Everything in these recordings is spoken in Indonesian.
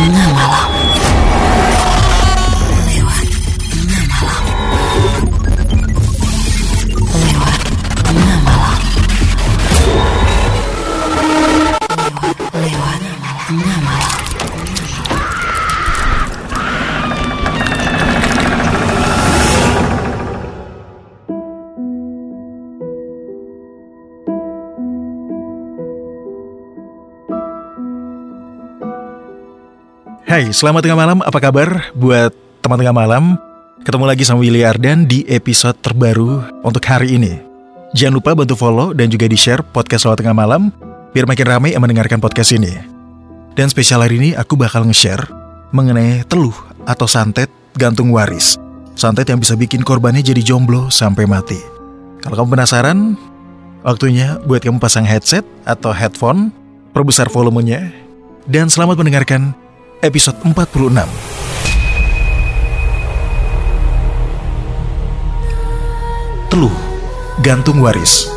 tengah malam. Lewat Hai, selamat tengah malam. Apa kabar buat teman tengah malam? Ketemu lagi sama Willy Ardan di episode terbaru untuk hari ini. Jangan lupa bantu follow dan juga di-share podcast Selamat Tengah Malam biar makin ramai yang mendengarkan podcast ini. Dan spesial hari ini aku bakal nge-share mengenai teluh atau santet gantung waris. Santet yang bisa bikin korbannya jadi jomblo sampai mati. Kalau kamu penasaran, waktunya buat kamu pasang headset atau headphone, perbesar volumenya, dan selamat mendengarkan episode 46. Teluh, gantung waris.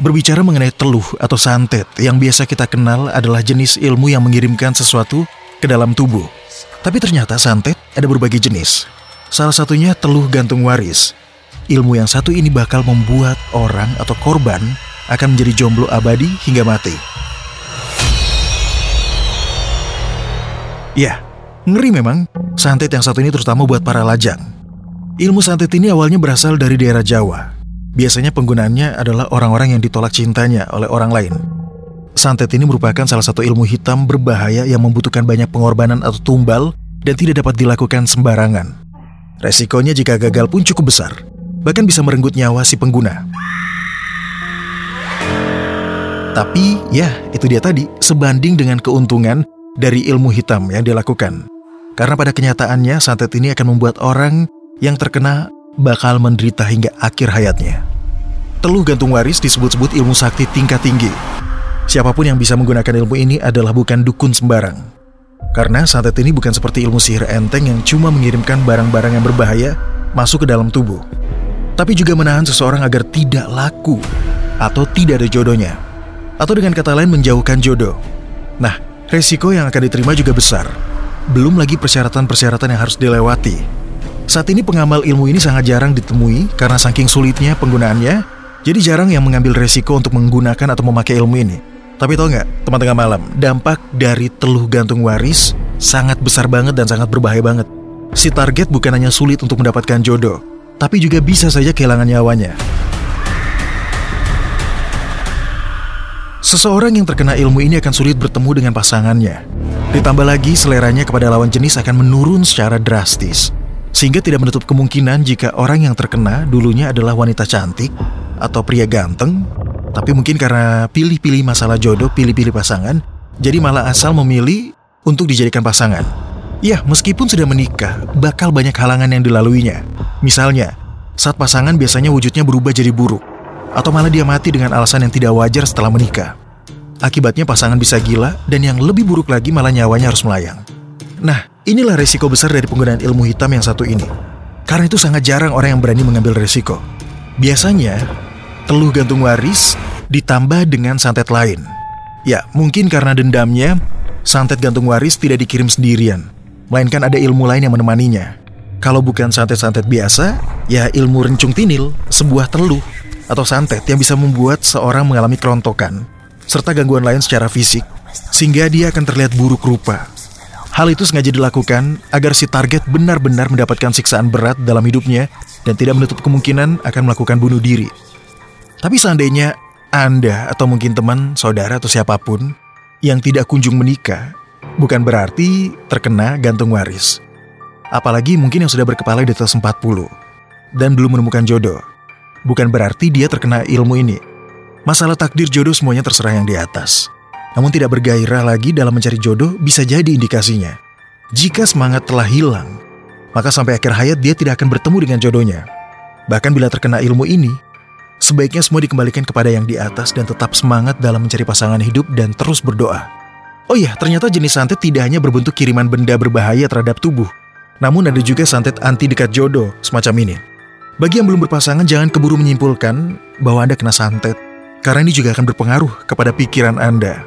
Berbicara mengenai teluh atau santet, yang biasa kita kenal adalah jenis ilmu yang mengirimkan sesuatu ke dalam tubuh. Tapi ternyata santet ada berbagai jenis. Salah satunya teluh gantung waris. Ilmu yang satu ini bakal membuat orang atau korban akan menjadi jomblo abadi hingga mati. Ya, ngeri memang santet yang satu ini terutama buat para lajang. Ilmu santet ini awalnya berasal dari daerah Jawa. Biasanya penggunaannya adalah orang-orang yang ditolak cintanya oleh orang lain. Santet ini merupakan salah satu ilmu hitam berbahaya yang membutuhkan banyak pengorbanan atau tumbal dan tidak dapat dilakukan sembarangan. Resikonya jika gagal pun cukup besar, bahkan bisa merenggut nyawa si pengguna. Tapi ya, itu dia tadi, sebanding dengan keuntungan dari ilmu hitam yang dilakukan. Karena pada kenyataannya santet ini akan membuat orang yang terkena bakal menderita hingga akhir hayatnya. Teluh gantung waris disebut-sebut ilmu sakti tingkat tinggi. Siapa pun yang bisa menggunakan ilmu ini adalah bukan dukun sembarang. Karena santet ini bukan seperti ilmu sihir enteng yang cuma mengirimkan barang-barang yang berbahaya masuk ke dalam tubuh. Tapi juga menahan seseorang agar tidak laku atau tidak ada jodohnya. Atau dengan kata lain menjauhkan jodoh. Nah, resiko yang akan diterima juga besar. Belum lagi persyaratan-persyaratan yang harus dilewati. Saat ini pengamal ilmu ini sangat jarang ditemui karena saking sulitnya penggunaannya, jadi jarang yang mengambil resiko untuk menggunakan atau memakai ilmu ini. Tapi tau nggak, teman tengah malam, dampak dari teluh gantung waris sangat besar banget dan sangat berbahaya banget. Si target bukan hanya sulit untuk mendapatkan jodoh, tapi juga bisa saja kehilangan nyawanya. Seseorang yang terkena ilmu ini akan sulit bertemu dengan pasangannya. Ditambah lagi seleranya kepada lawan jenis akan menurun secara drastis. Sehingga tidak menutup kemungkinan jika orang yang terkena dulunya adalah wanita cantik atau pria ganteng, tapi mungkin karena pilih-pilih masalah jodoh, pilih-pilih pasangan, jadi malah asal memilih untuk dijadikan pasangan. Ya, meskipun sudah menikah, bakal banyak halangan yang dilaluinya. Misalnya, saat pasangan biasanya wujudnya berubah jadi buruk, atau malah dia mati dengan alasan yang tidak wajar setelah menikah. Akibatnya pasangan bisa gila, dan yang lebih buruk lagi malah nyawanya harus melayang. Nah, inilah resiko besar dari penggunaan ilmu hitam yang satu ini. Karena itu sangat jarang orang yang berani mengambil resiko. Biasanya, teluh gantung waris ditambah dengan santet lain. Ya, mungkin karena dendamnya, santet gantung waris tidak dikirim sendirian, melainkan ada ilmu lain yang menemaninya. Kalau bukan santet-santet biasa, ya ilmu rencung tinil, sebuah teluh atau santet yang bisa membuat seorang mengalami kerontokan, serta gangguan lain secara fisik, sehingga dia akan terlihat buruk rupa. Hal itu sengaja dilakukan agar si target benar-benar mendapatkan siksaan berat dalam hidupnya dan tidak menutup kemungkinan akan melakukan bunuh diri. Tapi seandainya Anda atau mungkin teman, saudara atau siapa pun yang tidak kunjung menikah, bukan berarti terkena gantung waris. Apalagi mungkin yang sudah berkepala di atas 40 dan belum menemukan jodoh. Bukan berarti dia terkena ilmu ini. Masalah takdir jodoh semuanya terserah yang di atas. Namun tidak bergairah lagi dalam mencari jodoh bisa jadi indikasinya. Jika semangat telah hilang, maka sampai akhir hayat dia tidak akan bertemu dengan jodohnya. Bahkan bila terkena ilmu ini, sebaiknya semua dikembalikan kepada yang di atas dan tetap semangat dalam mencari pasangan hidup dan terus berdoa. Oh iya, ternyata jenis santet tidak hanya berbentuk kiriman benda berbahaya terhadap tubuh, Namun ada juga santet anti dekat jodoh semacam ini. Bagi yang belum berpasangan jangan keburu menyimpulkan bahwa Anda kena santet, karena ini juga akan berpengaruh kepada pikiran Anda.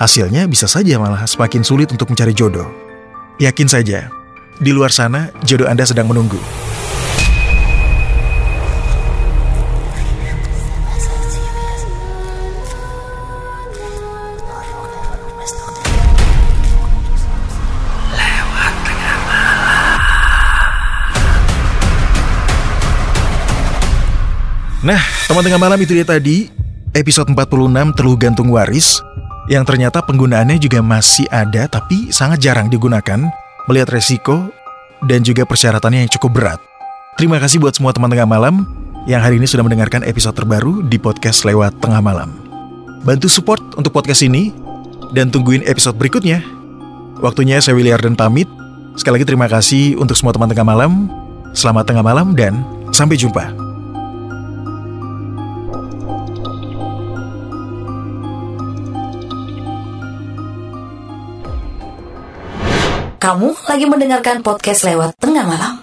Hasilnya bisa saja malah semakin sulit untuk mencari jodoh. Yakin saja, di luar sana jodoh Anda sedang menunggu. Nah, teman tengah malam itu dia tadi episode 46 Teluh Gantung Waris yang ternyata penggunaannya juga masih ada tapi sangat jarang digunakan melihat resiko dan juga persyaratannya yang cukup berat. Terima kasih buat semua teman tengah malam yang hari ini sudah mendengarkan episode terbaru di podcast lewat tengah malam. Bantu support untuk podcast ini dan tungguin episode berikutnya. Waktunya saya Willy Arden pamit. Sekali lagi terima kasih untuk semua teman tengah malam. Selamat tengah malam dan sampai jumpa. Kamu lagi mendengarkan podcast lewat tengah malam.